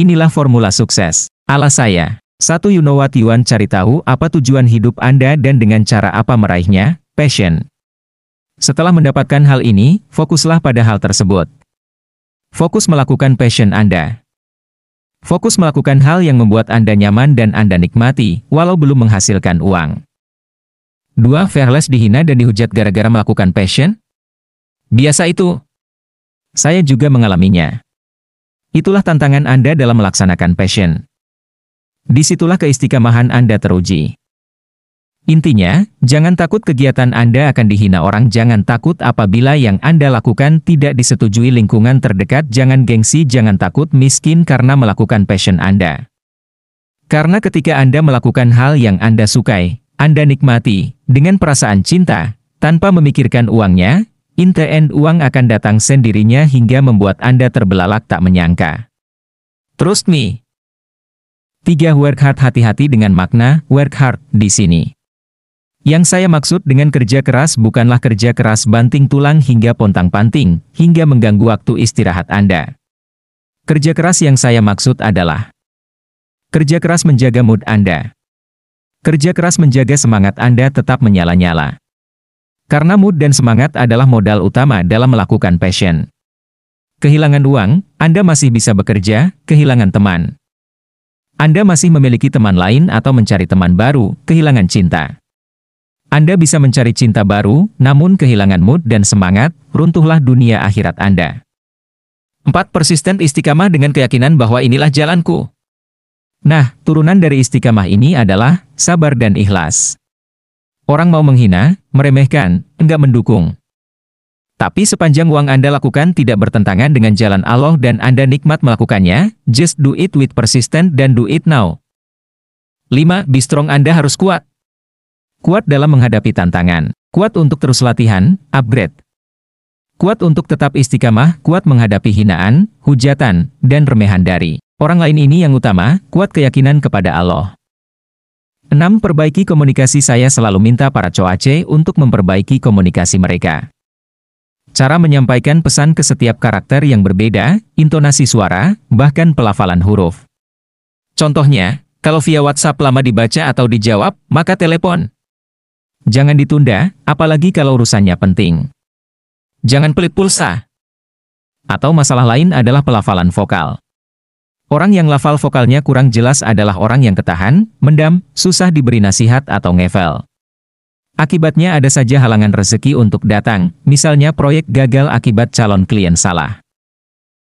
Inilah formula sukses. Ala saya. Satu you know what you want cari tahu apa tujuan hidup Anda dan dengan cara apa meraihnya, passion. Setelah mendapatkan hal ini, fokuslah pada hal tersebut. Fokus melakukan passion Anda. Fokus melakukan hal yang membuat Anda nyaman dan Anda nikmati, walau belum menghasilkan uang. 2. Fearless dihina dan dihujat gara-gara melakukan passion? Biasa itu. Saya juga mengalaminya. Itulah tantangan Anda dalam melaksanakan passion. Di situlah keistiqamahan Anda teruji. Intinya, jangan takut kegiatan Anda akan dihina orang jangan takut apabila yang Anda lakukan tidak disetujui lingkungan terdekat jangan gengsi jangan takut miskin karena melakukan passion Anda. Karena ketika Anda melakukan hal yang Anda sukai, Anda nikmati, dengan perasaan cinta, tanpa memikirkan uangnya, in the end uang akan datang sendirinya hingga membuat Anda terbelalak tak menyangka. Trust me. 3. Work hard hati-hati dengan makna work hard di sini. Yang saya maksud dengan kerja keras bukanlah kerja keras banting tulang hingga pontang-panting, hingga mengganggu waktu istirahat Anda. Kerja keras yang saya maksud adalah kerja keras menjaga mood Anda. Kerja keras menjaga semangat Anda tetap menyala-nyala. Karena mood dan semangat adalah modal utama dalam melakukan passion. Kehilangan uang, Anda masih bisa bekerja, kehilangan teman. Anda masih memiliki teman lain atau mencari teman baru, kehilangan cinta. Anda bisa mencari cinta baru, namun kehilangan mood dan semangat, runtuhlah dunia akhirat Anda. 4. Persisten istiqamah dengan keyakinan bahwa inilah jalanku. Nah, turunan dari istiqamah ini adalah sabar dan ikhlas. Orang mau menghina, meremehkan, enggak mendukung. Tapi sepanjang uang Anda lakukan tidak bertentangan dengan jalan Allah dan Anda nikmat melakukannya, just do it with persistent dan do it now. 5. Be strong Anda harus kuat. Kuat dalam menghadapi tantangan. Kuat untuk terus latihan, upgrade. Kuat untuk tetap istiqamah, kuat menghadapi hinaan, hujatan, dan remehan dari orang lain ini yang utama, kuat keyakinan kepada Allah. 6. Perbaiki komunikasi saya selalu minta para coace untuk memperbaiki komunikasi mereka. Cara menyampaikan pesan ke setiap karakter yang berbeda, intonasi suara, bahkan pelafalan huruf. Contohnya, kalau via WhatsApp lama dibaca atau dijawab, maka telepon. Jangan ditunda, apalagi kalau urusannya penting. Jangan pelit pulsa. Atau masalah lain adalah pelafalan vokal. Orang yang lafal vokalnya kurang jelas adalah orang yang ketahan, mendam, susah diberi nasihat atau ngevel. Akibatnya ada saja halangan rezeki untuk datang, misalnya proyek gagal akibat calon klien salah.